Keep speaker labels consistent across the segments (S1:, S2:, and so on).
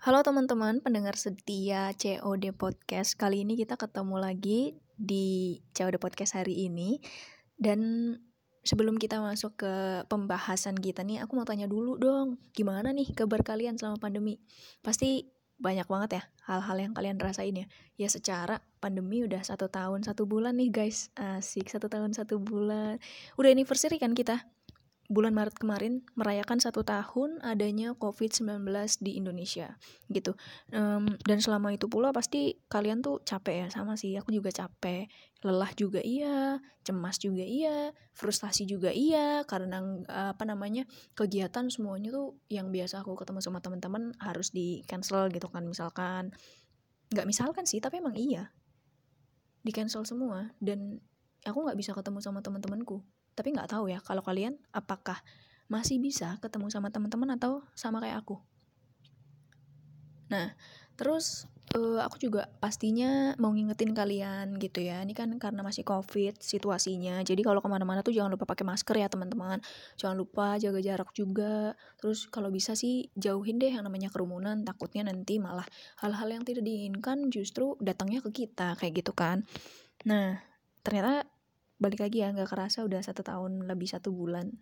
S1: Halo teman-teman pendengar setia COD Podcast. Kali ini kita ketemu lagi di COD Podcast hari ini. Dan sebelum kita masuk ke pembahasan kita nih Aku mau tanya dulu dong Gimana nih kabar kalian selama pandemi? Pasti banyak banget ya hal-hal yang kalian rasain ya. Ya secara pandemi udah satu tahun satu bulan nih guys. Asik satu tahun satu bulan. Udah anniversary kan kita bulan Maret kemarin merayakan satu tahun adanya COVID-19 di Indonesia gitu. Um, dan selama itu pula pasti kalian tuh capek ya sama sih. Aku juga capek, lelah juga iya, cemas juga iya, frustasi juga iya karena apa namanya kegiatan semuanya tuh yang biasa aku ketemu sama teman-teman harus di cancel gitu kan misalkan nggak misalkan sih tapi emang iya di cancel semua dan aku nggak bisa ketemu sama teman-temanku tapi nggak tahu ya kalau kalian apakah masih bisa ketemu sama teman-teman atau sama kayak aku? Nah terus uh, aku juga pastinya mau ngingetin kalian gitu ya. Ini kan karena masih covid situasinya. Jadi kalau ke mana-mana tuh jangan lupa pakai masker ya teman-teman. Jangan lupa jaga jarak juga. Terus kalau bisa sih jauhin deh yang namanya kerumunan. Takutnya nanti malah hal-hal yang tidak diinginkan justru datangnya ke kita kayak gitu kan. Nah ternyata balik lagi ya nggak kerasa udah satu tahun lebih satu bulan.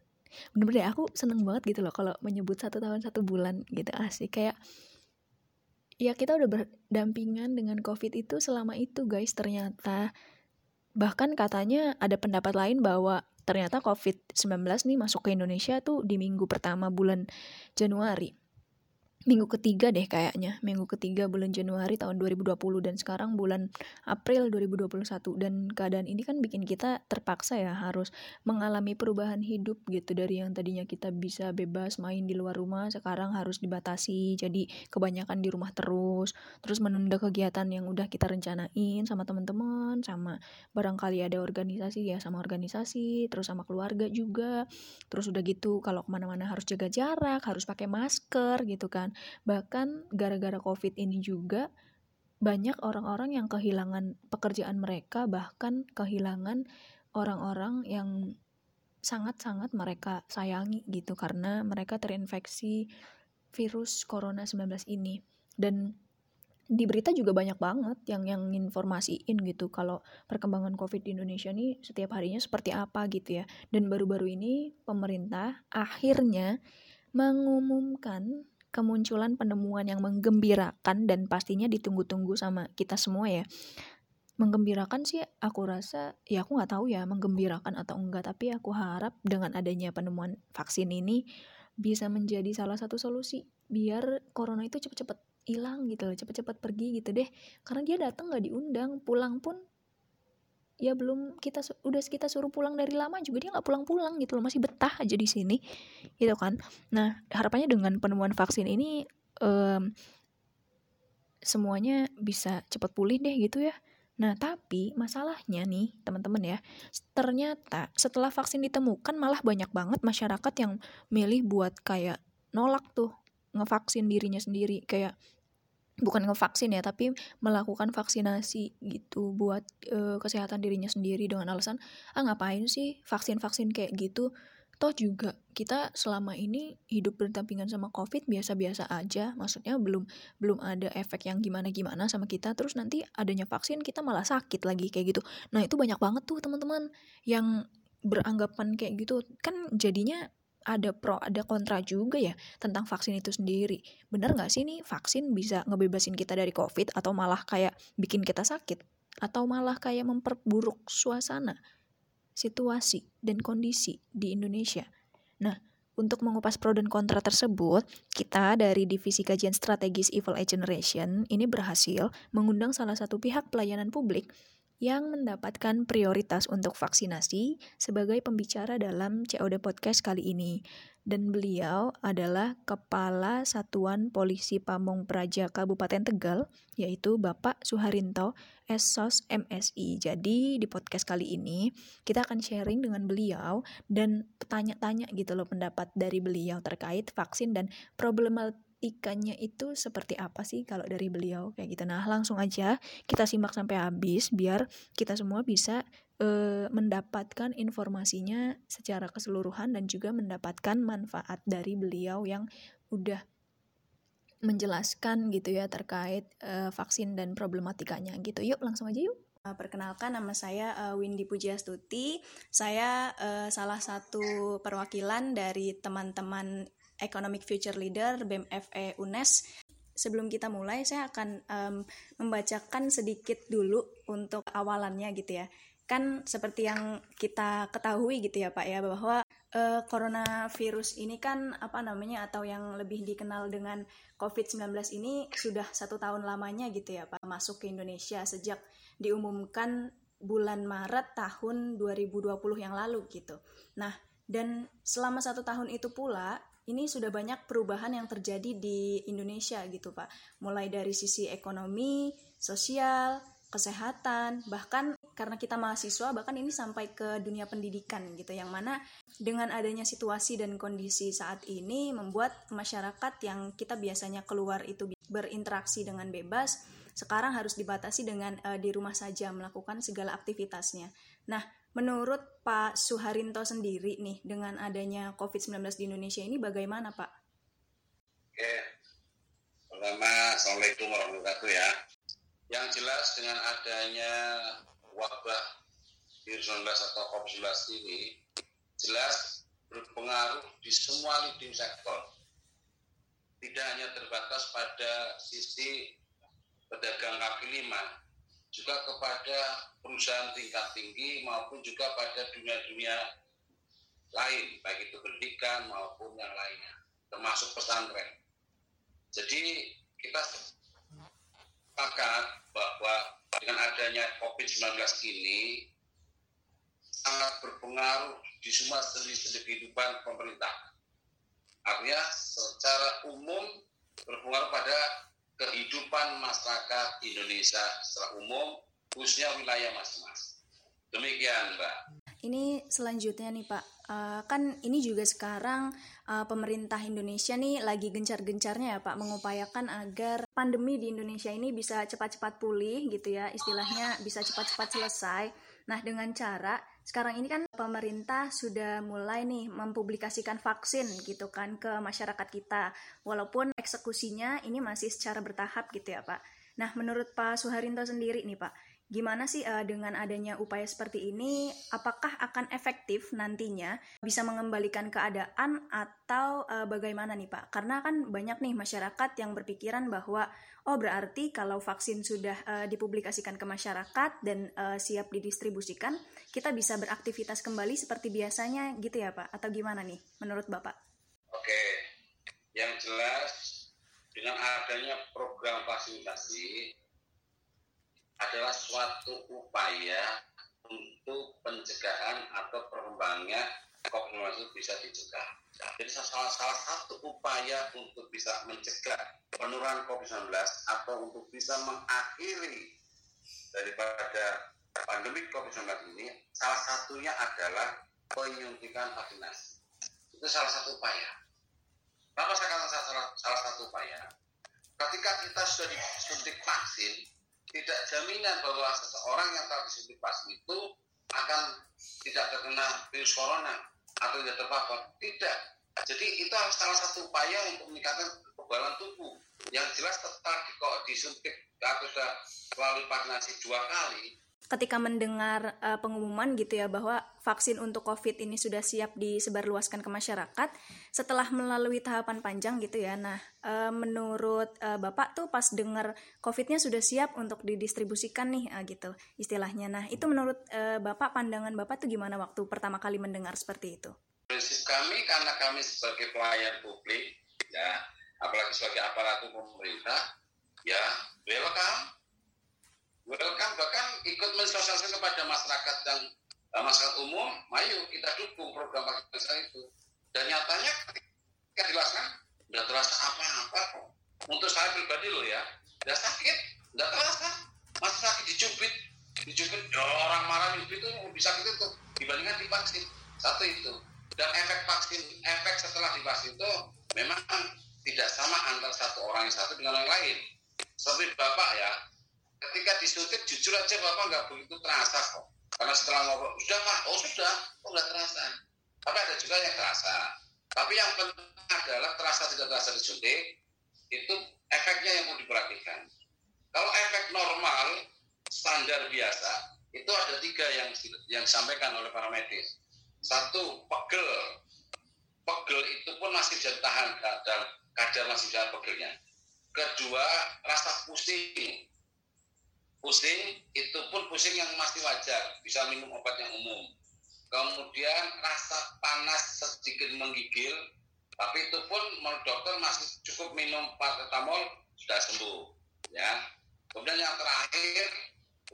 S1: Bener-bener deh aku seneng banget gitu loh kalau menyebut satu tahun satu bulan gitu asik. Kayak ya kita udah berdampingan dengan covid itu selama itu guys ternyata. Bahkan katanya ada pendapat lain bahwa ternyata covid-19 nih masuk ke Indonesia tuh di minggu pertama bulan Januari minggu ketiga deh kayaknya. Minggu ketiga bulan Januari tahun 2020 dan sekarang bulan April 2021 dan keadaan ini kan bikin kita terpaksa ya harus mengalami perubahan hidup gitu dari yang tadinya kita bisa bebas main di luar rumah sekarang harus dibatasi. Jadi kebanyakan di rumah terus terus menunda kegiatan yang udah kita rencanain sama teman-teman sama barangkali ada organisasi ya sama organisasi terus sama keluarga juga. Terus udah gitu kalau ke mana-mana harus jaga jarak harus pakai masker gitu kan Bahkan gara-gara COVID ini juga banyak orang-orang yang kehilangan pekerjaan mereka, bahkan kehilangan orang-orang yang sangat-sangat mereka sayangi gitu karena mereka terinfeksi virus corona 19 ini. Dan di berita juga banyak banget yang yang informasiin gitu kalau perkembangan covid di Indonesia nih setiap harinya seperti apa gitu ya dan baru-baru ini pemerintah akhirnya mengumumkan kemunculan penemuan yang menggembirakan dan pastinya ditunggu-tunggu sama kita semua ya. Menggembirakan sih aku rasa ya aku nggak tahu ya menggembirakan atau enggak tapi aku harap dengan adanya penemuan vaksin ini bisa menjadi salah satu solusi biar corona itu cepet-cepet hilang gitu cepet-cepet pergi gitu deh. Karena dia datang nggak diundang pulang pun ya belum kita udah kita suruh pulang dari lama juga dia nggak pulang-pulang gitu loh masih betah aja di sini gitu kan. Nah harapannya dengan penemuan vaksin ini um, semuanya bisa cepat pulih deh gitu ya. Nah, tapi masalahnya nih, teman-teman ya, ternyata setelah vaksin ditemukan malah banyak banget masyarakat yang milih buat kayak nolak tuh ngevaksin dirinya sendiri, kayak bukan ngevaksin ya tapi melakukan vaksinasi gitu buat e, kesehatan dirinya sendiri dengan alasan ah ngapain sih vaksin-vaksin kayak gitu? Toh juga kita selama ini hidup berdampingan sama covid biasa-biasa aja maksudnya belum belum ada efek yang gimana-gimana sama kita terus nanti adanya vaksin kita malah sakit lagi kayak gitu. Nah itu banyak banget tuh teman-teman yang beranggapan kayak gitu. Kan jadinya ada pro ada kontra juga ya tentang vaksin itu sendiri. Bener nggak sih nih vaksin bisa ngebebasin kita dari covid atau malah kayak bikin kita sakit? Atau malah kayak memperburuk suasana situasi dan kondisi di Indonesia? Nah untuk mengupas pro dan kontra tersebut, kita dari Divisi Kajian Strategis Evil Eye Generation ini berhasil mengundang salah satu pihak pelayanan publik yang mendapatkan prioritas untuk vaksinasi sebagai pembicara dalam COD Podcast kali ini. Dan beliau adalah Kepala Satuan Polisi Pamong Praja Kabupaten Tegal, yaitu Bapak Suharinto Esos MSI. Jadi di podcast kali ini kita akan sharing dengan beliau dan tanya-tanya gitu loh pendapat dari beliau terkait vaksin dan problematika ikannya itu seperti apa sih kalau dari beliau kayak gitu. Nah, langsung aja kita simak sampai habis biar kita semua bisa e, mendapatkan informasinya secara keseluruhan dan juga mendapatkan manfaat dari beliau yang udah menjelaskan gitu ya terkait uh, vaksin dan problematikanya gitu. Yuk langsung aja yuk.
S2: Perkenalkan nama saya uh, Windy Pujastuti. Saya uh, salah satu perwakilan dari teman-teman Economic Future Leader BMFE UNES. Sebelum kita mulai, saya akan um, membacakan sedikit dulu untuk awalannya gitu ya. Kan seperti yang kita ketahui gitu ya Pak ya bahwa uh, coronavirus ini kan apa namanya atau yang lebih dikenal dengan COVID-19 ini sudah satu tahun lamanya gitu ya Pak masuk ke Indonesia sejak diumumkan bulan Maret tahun 2020 yang lalu gitu. Nah, dan selama satu tahun itu pula ini sudah banyak perubahan yang terjadi di Indonesia gitu Pak. Mulai dari sisi ekonomi, sosial, kesehatan, bahkan karena kita mahasiswa, bahkan ini sampai ke dunia pendidikan gitu, yang mana dengan adanya situasi dan kondisi saat ini membuat masyarakat yang kita biasanya keluar itu berinteraksi dengan bebas, sekarang harus dibatasi dengan uh, di rumah saja melakukan segala aktivitasnya. Nah, menurut Pak Suharinto sendiri nih dengan adanya COVID-19 di Indonesia ini bagaimana Pak?
S3: Oke, pertama Assalamualaikum warahmatullahi wabarakatuh ya. Yang jelas dengan adanya wabah virus 19 atau COVID-19 ini jelas berpengaruh di semua leading sektor. Tidak hanya terbatas pada sisi pedagang kaki lima, juga kepada perusahaan tingkat tinggi maupun juga pada dunia-dunia lain, baik itu pendidikan maupun yang lainnya, termasuk pesantren. Jadi kita sepakat bahwa dengan adanya COVID-19 ini sangat berpengaruh di semua sendi-sendi kehidupan pemerintah. Artinya secara umum berpengaruh pada kehidupan masyarakat Indonesia secara umum, khususnya wilayah masing-masing. Demikian, Mbak.
S2: Ini selanjutnya nih Pak, uh, kan ini juga sekarang uh, pemerintah Indonesia nih lagi gencar-gencarnya ya Pak mengupayakan agar pandemi di Indonesia ini bisa cepat-cepat pulih gitu ya, istilahnya bisa cepat-cepat selesai. Nah dengan cara sekarang ini kan pemerintah sudah mulai nih mempublikasikan vaksin gitu kan ke masyarakat kita, walaupun eksekusinya ini masih secara bertahap gitu ya Pak. Nah menurut Pak Suharinto sendiri nih Pak, Gimana sih uh, dengan adanya upaya seperti ini? Apakah akan efektif nantinya bisa mengembalikan keadaan atau uh, bagaimana nih Pak? Karena kan banyak nih masyarakat yang berpikiran bahwa oh berarti kalau vaksin sudah uh, dipublikasikan ke masyarakat dan uh, siap didistribusikan, kita bisa beraktivitas kembali seperti biasanya gitu ya Pak? Atau gimana nih menurut Bapak?
S3: Oke, yang jelas dengan adanya program vaksinasi adalah suatu upaya untuk pencegahan atau perkembangan COVID-19 bisa dicegah. Jadi salah, salah satu upaya untuk bisa mencegah penurunan COVID-19 atau untuk bisa mengakhiri daripada pandemi COVID-19 ini, salah satunya adalah penyuntikan vaksinasi. Itu salah satu upaya. Kenapa saya katakan salah, salah satu upaya? Ketika kita sudah disuntik vaksin, tidak jaminan bahwa seseorang yang disuntik vaksin itu akan tidak terkena virus corona atau tidak terpapar. Tidak. Jadi itu salah satu upaya untuk meningkatkan kekebalan tubuh. Yang jelas tetap disuntik atau melalui vaksinasi dua kali,
S2: ketika mendengar uh, pengumuman gitu ya bahwa vaksin untuk COVID ini sudah siap disebarluaskan ke masyarakat setelah melalui tahapan panjang gitu ya. Nah, uh, menurut uh, Bapak tuh pas dengar COVID-nya sudah siap untuk didistribusikan nih uh, gitu istilahnya. Nah, itu menurut uh, Bapak pandangan Bapak tuh gimana waktu pertama kali mendengar seperti itu?
S3: Prinsip kami karena kami sebagai pelayan publik ya, apalagi sebagai aparatur pemerintah ya welcome welcome bahkan ikut mensosialisasikan kepada masyarakat dan uh, masyarakat umum, ayo kita dukung program vaksinasi itu. Dan nyatanya ketika dilaksanakan, tidak terasa apa-apa kok. Untuk saya pribadi loh ya, tidak sakit, tidak terasa. Masih sakit dicubit, dicubit, ya orang marah nyubit itu lebih sakit itu dibandingkan divaksin. Satu itu. Dan efek vaksin, efek setelah divaksin itu memang tidak sama antara satu orang yang satu dengan orang lain. Seperti Bapak ya, ketika disuntik jujur aja bapak nggak begitu terasa kok. Karena setelah ngobrol sudah pak. Oh sudah. Oh nggak terasa. Tapi ada juga yang terasa. Tapi yang penting adalah terasa tidak terasa disuntik itu efeknya yang mau diperhatikan. Kalau efek normal standar biasa itu ada tiga yang yang disampaikan oleh para medis. Satu pegel, pegel itu pun masih bisa tahan kadar kadar masih bisa pegelnya. Kedua rasa pusing, pusing itu pun pusing yang masih wajar, bisa minum obat yang umum. Kemudian rasa panas sedikit menggigil, tapi itu pun menurut dokter masih cukup minum paracetamol sudah sembuh. Ya. Kemudian yang terakhir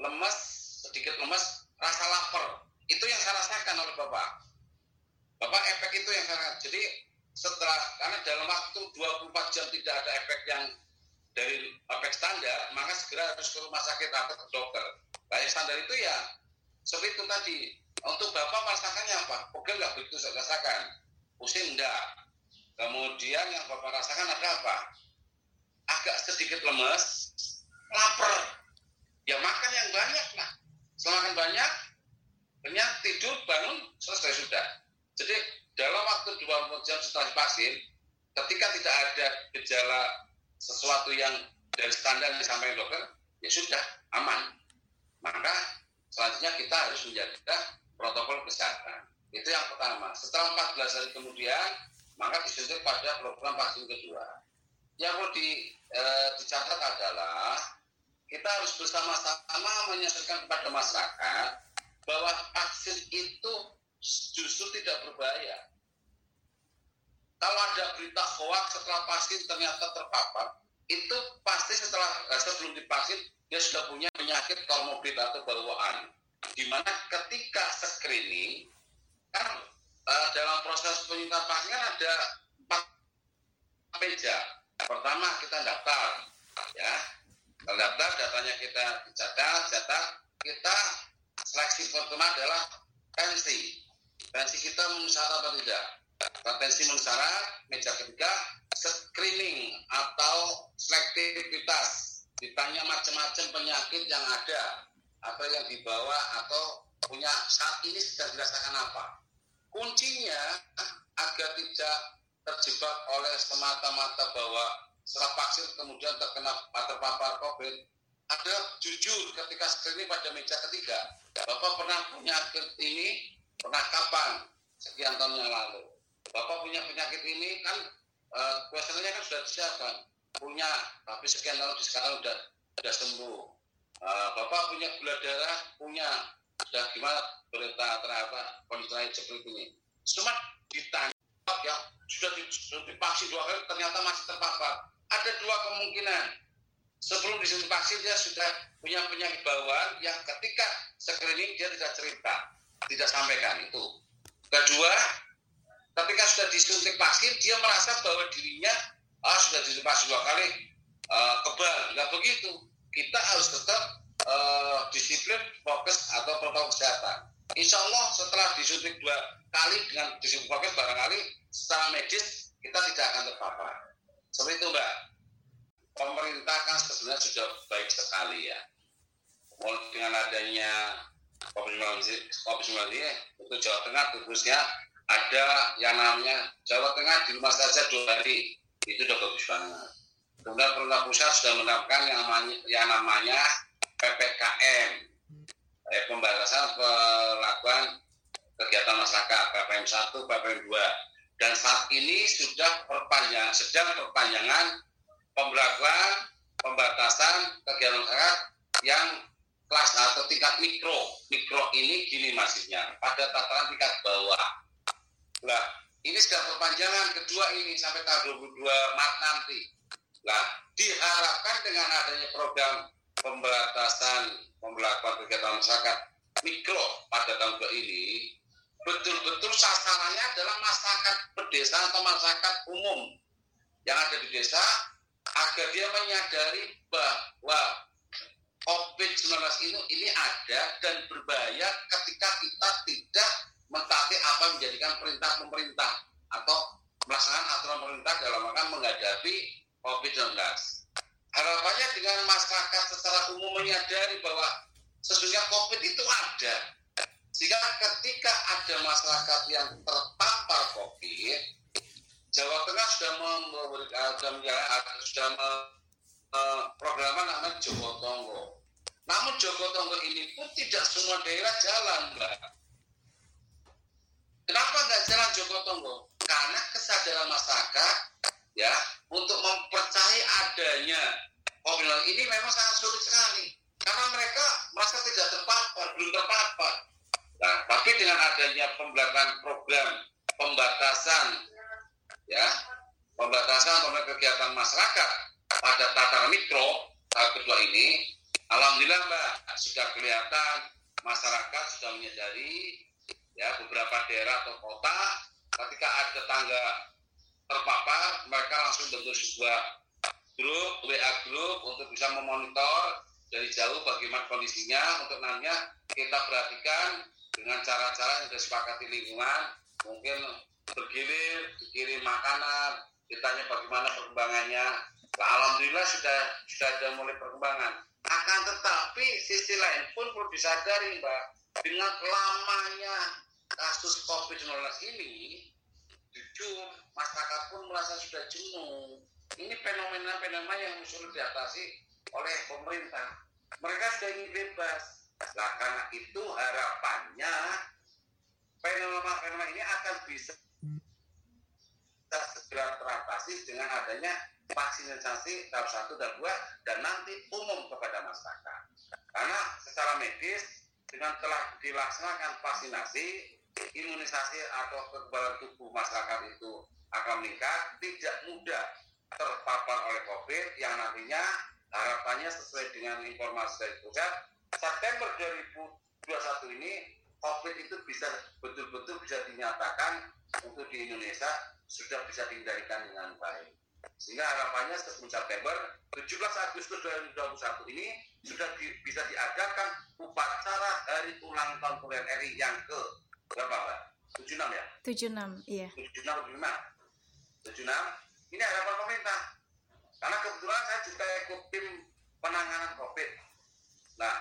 S3: lemes sedikit lemes rasa lapar itu yang saya rasakan oleh bapak. Bapak efek itu yang saya jadi setelah karena dalam waktu 24 jam tidak ada efek yang dari efek standar, maka segera harus ke rumah sakit atau ke dokter. Nah, standar itu ya seperti itu tadi. Untuk Bapak merasakannya apa? Pegel nggak begitu saya rasakan. Pusing enggak. Kemudian yang Bapak rasakan ada apa? Agak sedikit lemes, lapar. Ya makan yang banyak lah. Semakan banyak, kenyang, tidur, bangun, selesai sudah. Jadi dalam waktu 24 jam setelah vaksin, ketika tidak ada gejala sesuatu yang dari standar yang disampaikan dokter, ya sudah, aman. Maka selanjutnya kita harus menjaga protokol kesehatan. Itu yang pertama. Setelah 14 hari kemudian, maka disuntik pada program vaksin kedua. Yang perlu di, e, dicatat adalah kita harus bersama-sama menyampaikan kepada masyarakat bahwa vaksin itu justru tidak berbahaya. Kalau ada berita hoax setelah vaksin ternyata terpapar, itu pasti setelah eh, sebelum divaksin dia sudah punya penyakit komorbid atau bawaan di mana ketika screening kan uh, dalam proses penyuntikan vaksin kan ada empat meja. Pertama kita daftar, ya, terdaftar datanya kita catat, catat, kita seleksi pertama adalah pensi. Pensi kita memenuhi apa tidak? Pensi memenuhi meja ketiga screening atau selektivitas. Ditanya macam-macam penyakit yang ada atau yang dibawa atau punya saat ini sedang dirasakan apa. Kuncinya agar tidak terjebak oleh semata-mata bahwa setelah vaksin kemudian terkena terpapar COVID adalah jujur ketika screening pada meja ketiga. Bapak pernah punya penyakit ini pernah kapan? Sekian tahun yang lalu. Bapak punya penyakit ini kan uh, kan sudah disiapkan. Punya, tapi sekian tahun sekarang sudah sudah sembuh uh, Bapak punya gula darah, punya sudah gimana berita terapa kondisi seperti ini. Cuma ditanya ya sudah divaksin dua kali ternyata masih terpapar. Ada dua kemungkinan. Sebelum disuntik vaksin dia sudah punya penyakit bawaan yang ketika screening dia tidak cerita, tidak sampaikan itu. Kedua, ketika sudah disuntik vaksin dia merasa bahwa dirinya ah sudah disuntik dua kali uh, kebal, nggak begitu kita harus tetap uh, disiplin fokus atau protokol kesehatan. Insya Allah setelah disuntik dua kali dengan disiplin fokus barangkali secara medis kita tidak akan terpapar. Seperti itu Mbak. Pemerintah kan sebenarnya sudah baik sekali ya. Dengan adanya COVID-19 ini untuk Jawa Tengah khususnya ada yang namanya Jawa Tengah di rumah saja dua hari itu udah bagus banget Kemudian pemerintah pusat sudah menerapkan yang namanya, yang namanya PPKM, eh, pembatasan perlakuan kegiatan masyarakat PPM 1, PPM 2. Dan saat ini sudah perpanjang, sedang perpanjangan pemberlakuan pembatasan kegiatan masyarakat yang kelas atau tingkat mikro. Mikro ini gini masifnya, pada tataran tingkat bawah. Nah, ini sudah perpanjangan kedua ini sampai tanggal 22 Maret nanti. Nah, diharapkan dengan adanya program pemberantasan pembelakuan kegiatan masyarakat mikro pada tahun ini, betul-betul sasarannya adalah masyarakat pedesaan atau masyarakat umum yang ada di desa agar dia menyadari bahwa COVID-19 ini, ini ada dan berbahaya ketika kita tidak mentaati apa menjadikan perintah pemerintah atau melaksanakan aturan pemerintah dalam rangka menghadapi COVID-19. Harapannya dengan masyarakat secara umum menyadari bahwa sesungguhnya COVID itu ada. Sehingga ketika ada masyarakat yang terpapar COVID, Jawa Tengah sudah memberikan sudah program namanya Joko Tonggo. Namun Joko Tonggo ini pun tidak semua daerah jalan, Mbak. Kenapa nggak jalan Joko Tonggo? Karena kesadaran masyarakat ya untuk mempercayai adanya covid ini memang sangat sulit sekali karena mereka merasa tidak terpapar, belum terpapar. Nah, tapi dengan adanya pembelajaran program pembatasan ya pembatasan kegiatan masyarakat pada tataran mikro tahap kedua ini, alhamdulillah Mbak sudah kelihatan masyarakat sudah menyadari ya beberapa daerah atau kota ketika ada tetangga terpapar mereka langsung bentuk sebuah grup WA grup untuk bisa memonitor dari jauh bagaimana kondisinya. Untuk nanya kita perhatikan dengan cara-cara yang disepakati lingkungan. Mungkin bergilir dikirim makanan ditanya bagaimana perkembangannya. Nah, alhamdulillah sudah sudah ada mulai perkembangan. Akan tetapi sisi lain pun perlu disadari Mbak, dengan lamanya kasus COVID-19 ini, jujur masyarakat pun merasa sudah jenuh. Ini fenomena-fenomena yang sulit diatasi oleh pemerintah. Mereka sudah ingin bebas. Nah, karena itu harapannya fenomena-fenomena ini akan bisa segera teratasi dengan adanya vaksinasi tahap satu dan dua dan nanti umum kepada masyarakat. Karena secara medis dengan telah dilaksanakan vaksinasi, imunisasi atau kekebalan tubuh masyarakat itu akan meningkat, tidak mudah terpapar oleh COVID yang nantinya harapannya sesuai dengan informasi dari pusat September 2021 ini COVID itu bisa betul-betul bisa dinyatakan untuk di Indonesia sudah bisa dihindarikan dengan baik. Sehingga harapannya sebelum September 17 Agustus 2021 ini sudah di, bisa diadakan upacara hari ulang tahun RI yang ke berapa Mbak? 76 ya?
S2: 76, iya.
S3: 76 75. 76. Ini harapan pemerintah. Karena kebetulan saya juga ikut tim penanganan COVID. Nah,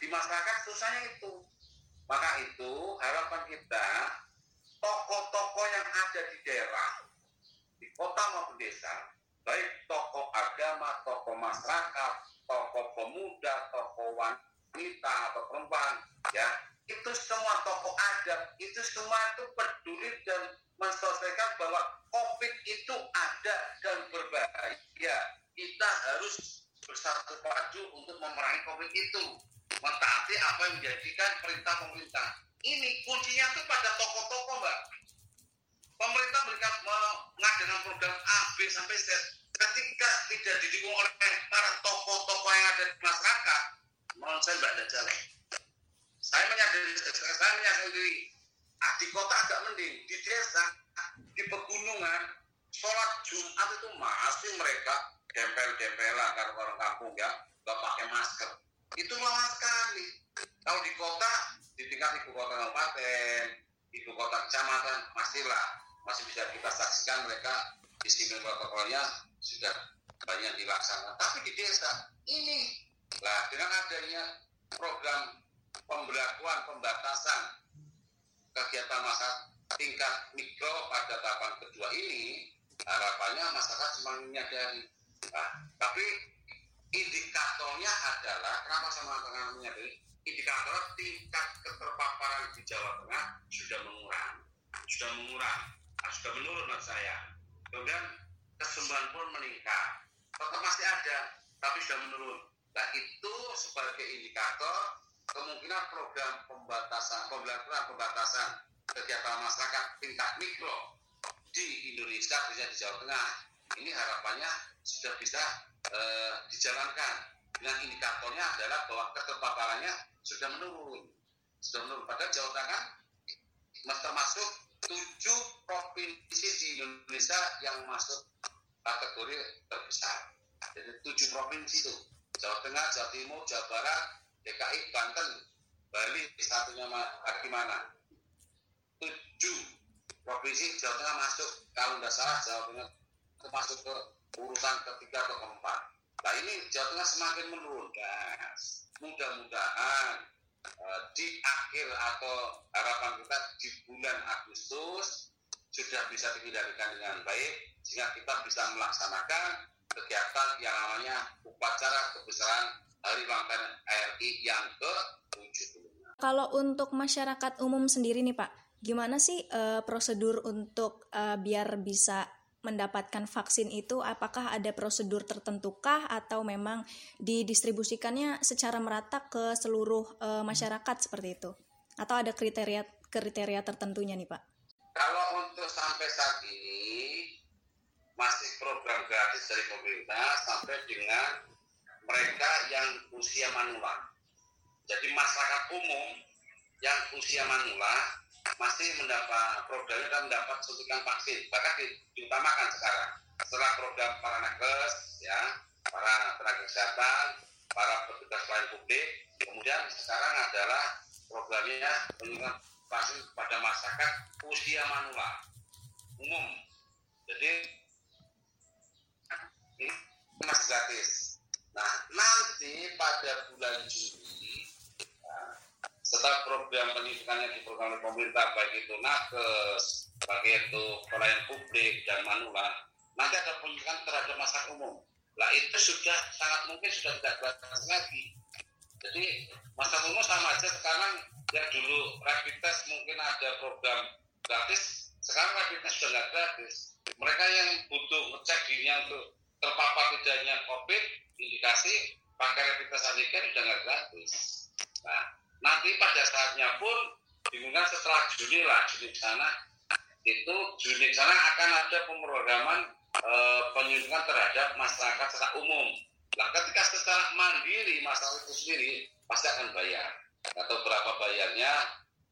S3: di masyarakat susahnya itu. Maka itu harapan kita tokoh-tokoh yang ada di daerah, di kota maupun desa, baik tokoh agama, tokoh masyarakat, tokoh pemuda, tokoh wanita atau perempuan, ya itu semua tokoh adat, itu semua itu peduli dan menselesaikan bahwa COVID itu ada dan berbahaya. Kita harus bersatu padu untuk memerangi COVID itu. Mentaati apa yang menjadikan perintah pemerintah. Ini kuncinya itu pada tokoh-tokoh, Mbak pemerintah berikan mengadakan program A, B sampai Z ketika tidak didukung oleh para tokoh-tokoh yang ada di masyarakat, mohon saya ada jalan. Saya menyadari, saya menyadari ah, di kota agak mending, di desa, di pegunungan, sholat Jumat itu masih mereka dempel-dempelan karena orang kampung ya, nggak pakai masker. Itu lama sekali. Kalau di kota, di tingkat ibu kota kabupaten, ibu kota kecamatan, masihlah masih bisa kita saksikan mereka disiplin protokolnya sudah banyak dilaksanakan. Tapi di desa ini, lah dengan adanya program pembelakuan pembatasan kegiatan masyarakat tingkat mikro pada tahapan kedua ini, harapannya masyarakat semakin menyadari. Nah, tapi indikatornya adalah kenapa sama mengatakan menyadari? Indikator tingkat keterpaparan di Jawa Tengah sudah mengurang, sudah mengurang sudah menurun menurut saya. Kemudian kesembuhan pun meningkat. Tetap masih ada, tapi sudah menurun. Nah itu sebagai indikator kemungkinan program pembatasan, pembelajaran pembatasan kegiatan masyarakat tingkat mikro di Indonesia, bisa di Jawa Tengah, ini harapannya sudah bisa eh, dijalankan. Dengan indikatornya adalah bahwa keterpaparannya sudah menurun. Sudah menurun. Padahal Jawa Tengah termasuk tujuh provinsi di Indonesia yang masuk kategori terbesar. Jadi tujuh provinsi itu, Jawa Tengah, Jawa Timur, Jawa Barat, DKI, Banten, Bali, satunya lagi mana? Tujuh provinsi Jawa Tengah masuk, kalau tidak salah Jawa Tengah itu masuk ke urutan ketiga atau keempat. Nah ini Jawa Tengah semakin menurun, guys. Mudah-mudahan Eh, di akhir atau harapan kita di bulan Agustus sudah bisa dikendalikan dengan baik sehingga kita bisa melaksanakan kegiatan yang namanya upacara kebesaran Hari Ulang Tahun RI yang ke-70.
S2: Kalau untuk masyarakat umum sendiri nih Pak, gimana sih uh, prosedur untuk uh, biar bisa mendapatkan vaksin itu apakah ada prosedur tertentukah atau memang didistribusikannya secara merata ke seluruh uh, masyarakat seperti itu atau ada kriteria kriteria tertentunya nih Pak?
S3: Kalau untuk sampai saat ini masih program gratis dari pemerintah sampai dengan mereka yang usia manula. Jadi masyarakat umum yang usia manula masih mendapat programnya dan mendapat suntikan vaksin bahkan diutamakan sekarang. Setelah program para nakes ya para tenaga kesehatan para petugas pelayan publik kemudian sekarang adalah programnya penyuntikan vaksin pada masyarakat usia manula umum. Jadi ini masih gratis nah nanti pada bulan Juni setelah program pendidikannya di program pemerintah baik itu nakes, baik itu pelayan publik dan manula, nanti ada pendidikan terhadap masyarakat umum. Lah itu sudah sangat mungkin sudah tidak gratis lagi. Jadi masyarakat umum sama aja sekarang yang dulu rapid test mungkin ada program gratis, sekarang rapid test sudah gratis. Mereka yang butuh ngecek dirinya untuk terpapar tidaknya COVID, indikasi pakai rapid test antigen sudah nggak gratis. Nah, nanti pada saatnya pun dimungkinkan setelah Juni lah Juni sana itu Juni sana akan ada pemrograman e, penyuntikan terhadap masyarakat secara umum. Nah, ketika secara mandiri masyarakat itu sendiri pasti akan bayar. Atau berapa bayarnya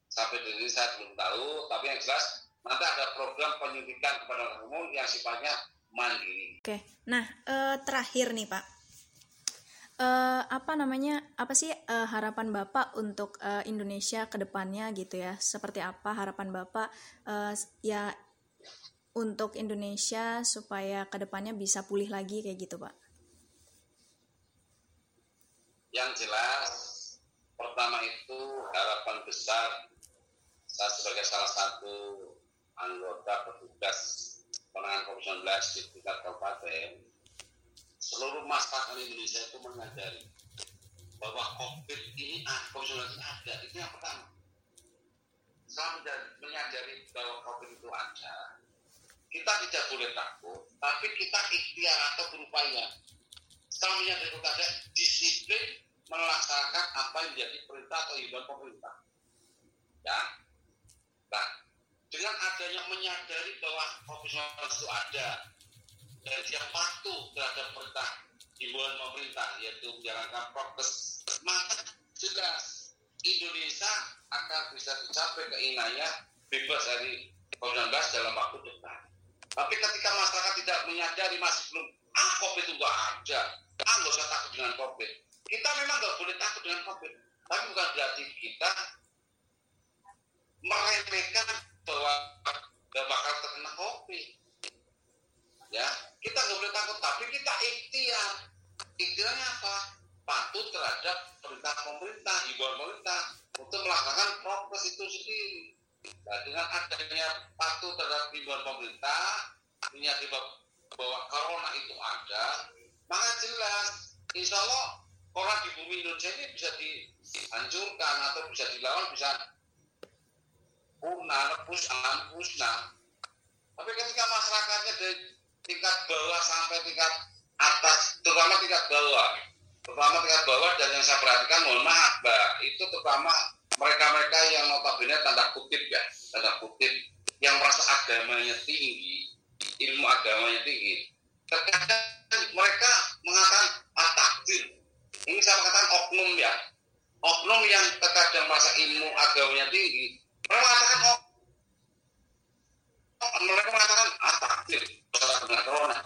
S3: sampai di sini saya belum tahu, tapi yang jelas nanti ada program penyuntikan kepada umum yang sifatnya mandiri.
S2: Oke, nah e, terakhir nih Pak, uh, apa namanya? Apa sih uh, harapan bapak untuk uh, Indonesia ke depannya gitu ya? Seperti apa harapan bapak uh, ya untuk Indonesia supaya ke depannya bisa pulih lagi kayak gitu pak?
S3: Yang jelas pertama itu harapan besar saya sebagai salah satu anggota petugas penanganan COVID-19 di tingkat kabupaten seluruh masyarakat Indonesia itu menyadari bahwa COVID ini COVID-19 ada, itu yang pertama. Setelah menyadari bahwa COVID itu ada, kita tidak boleh takut, tapi kita ikhtiar atau berupaya. Setelah menyadari itu ada, disiplin melaksanakan apa yang menjadi perintah atau himbauan pemerintah. Ya, nah, dengan adanya menyadari bahwa COVID-19 itu ada, dan dia patuh terhadap perintah himbauan pemerintah yaitu menjalankan prokes maka jelas Indonesia akan bisa tercapai keinginannya bebas dari COVID-19 dalam waktu dekat. Tapi ketika masyarakat tidak menyadari masih belum ah COVID itu nggak ada, ah nggak usah takut dengan COVID. Kita memang nggak boleh takut dengan COVID, tapi bukan berarti kita meremehkan bahwa nggak bakal terkena COVID. Ya, kita nggak boleh takut, tapi kita ikhtiar. Ikhtiarnya apa? Patuh terhadap perintah pemerintah, himbauan pemerintah untuk melaksanakan prokes itu sendiri. Nah, dengan adanya patuh terhadap himbauan pemerintah, menyadari bahwa corona itu ada, maka jelas, insya Allah corona di bumi Indonesia ini bisa dihancurkan atau bisa dilawan, bisa punah, pusat, musnah. Tapi ketika masyarakatnya dari tingkat bawah sampai tingkat atas, terutama tingkat bawah. Terutama tingkat bawah dan yang saya perhatikan, mohon maaf, Mbak, itu terutama mereka-mereka yang notabene tanda kutip ya, tanda kutip, yang merasa agamanya tinggi, ilmu agamanya tinggi. Terkadang mereka mengatakan atakdir. Ini saya katakan oknum ya. Oknum yang terkadang merasa ilmu agamanya tinggi, mereka mengatakan oh, mereka mengatakan dengan corona.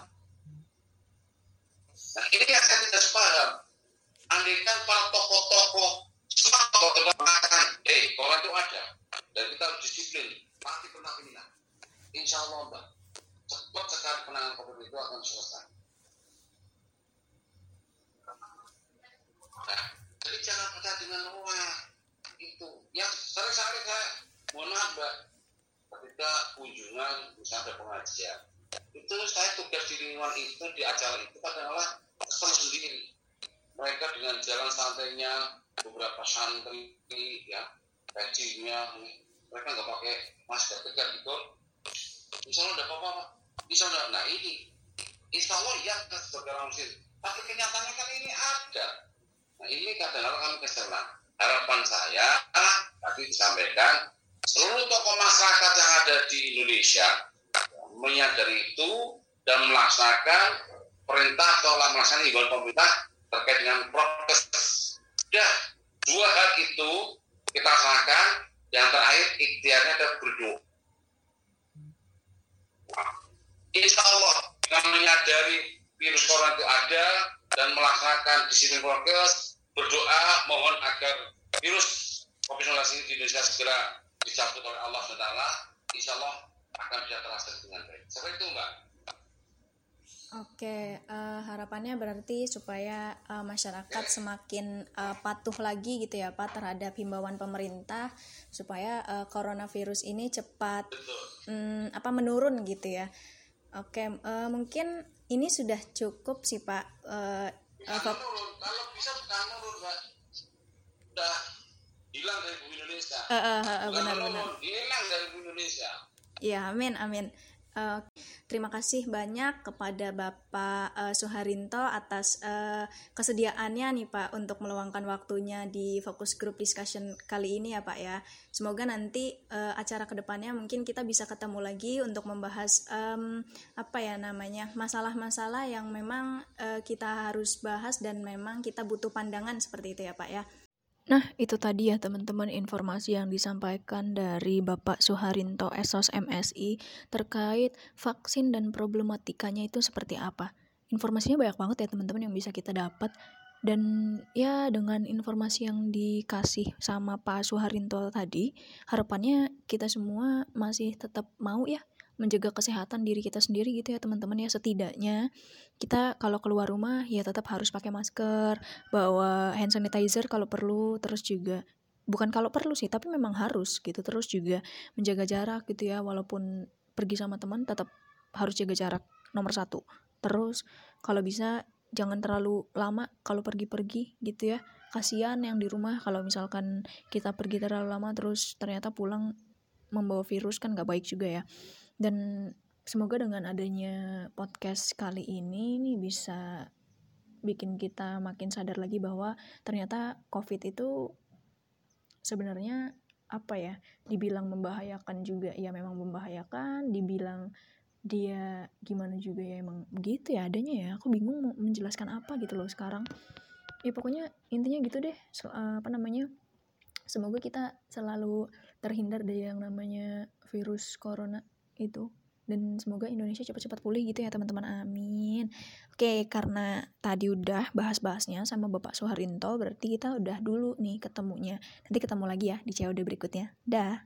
S3: Nah ini yang saya tidak sepaham. Andaikan para tokoh-tokoh semua tokoh-tokoh mengatakan, eh corona itu ada dan kita harus disiplin, mati pernah ini. Insya Allah mbak, cepat sekali penanganan COVID itu akan selesai. Nah, jadi jangan percaya dengan wah itu. Yang sering-sering saya, mohon maaf mbak, ketika kunjungan misalnya ada pengajian itu saya tugas di lingkungan itu di acara itu adalah kesel sendiri. Mereka dengan jalan santainya beberapa santri ya pecinya mereka nggak pakai masker tegar gitu. Allah udah apa-apa insya Allah nah ini insya Allah ya sebagai orang muslim. Tapi kenyataannya kan ini ada. Nah ini kadang-kadang kami keselan harapan saya tadi disampaikan seluruh tokoh masyarakat yang ada di Indonesia menyadari itu dan melaksanakan perintah atau melaksanakan imbauan pemerintah terkait dengan prokes. Ya, dua hal itu kita laksanakan. Yang terakhir ikhtiarnya adalah berdoa. Insya Allah dengan menyadari virus corona itu ada dan melaksanakan disiplin prokes, berdoa mohon agar virus COVID-19 ini di Indonesia segera dicabut oleh Allah SWT. Insya Allah akan bisa terlaksana dengan baik. Seperti itu, Mbak.
S2: Oke, uh, harapannya berarti supaya uh, masyarakat semakin uh, patuh lagi gitu ya Pak terhadap himbauan pemerintah supaya uh, coronavirus ini cepat um, apa menurun gitu ya. Oke, uh, mungkin ini sudah cukup sih Pak. Uh,
S3: uh, Kalau bisa bukan menurun, Pak. Sudah hilang dari bumi Indonesia. Uh, uh, uh, benar-benar. Hilang dari bumi Indonesia.
S2: Ya, amin, amin. Uh, terima kasih banyak kepada Bapak uh, Suharinto atas uh, kesediaannya nih Pak untuk meluangkan waktunya di fokus group discussion kali ini ya Pak ya. Semoga nanti uh, acara ke depannya mungkin kita bisa ketemu lagi untuk membahas um, apa ya namanya masalah-masalah yang memang uh, kita harus bahas dan memang kita butuh pandangan seperti itu ya Pak ya.
S1: Nah, itu tadi ya teman-teman informasi yang disampaikan dari Bapak Suharinto Esos MSI terkait vaksin dan problematikanya itu seperti apa. Informasinya banyak banget ya teman-teman yang bisa kita dapat dan ya dengan informasi yang dikasih sama Pak Suharinto tadi, harapannya kita semua masih tetap mau ya menjaga kesehatan diri kita sendiri gitu ya teman-teman ya. Setidaknya kita kalau keluar rumah ya tetap harus pakai masker bawa hand sanitizer kalau perlu terus juga bukan kalau perlu sih tapi memang harus gitu. Terus juga menjaga jarak gitu ya walaupun pergi sama teman tetap harus jaga jarak nomor satu. Terus kalau bisa jangan terlalu lama kalau pergi-pergi gitu ya. Kasihan yang di rumah kalau misalkan kita pergi terlalu lama terus ternyata pulang membawa virus kan gak baik juga ya dan semoga dengan adanya podcast kali ini nih bisa bikin kita makin sadar lagi bahwa ternyata COVID itu sebenarnya apa ya dibilang membahayakan juga ya memang membahayakan dibilang dia gimana juga ya emang begitu ya adanya ya. Aku bingung mau menjelaskan apa gitu loh sekarang. Ya pokoknya intinya gitu deh apa namanya semoga kita selalu terhindar dari yang namanya virus corona itu dan semoga Indonesia cepat-cepat pulih gitu ya teman-teman. Amin. Oke karena tadi udah bahas-bahasnya sama Bapak Soeharto berarti kita udah dulu nih ketemunya. Nanti ketemu lagi ya di COD berikutnya. Dah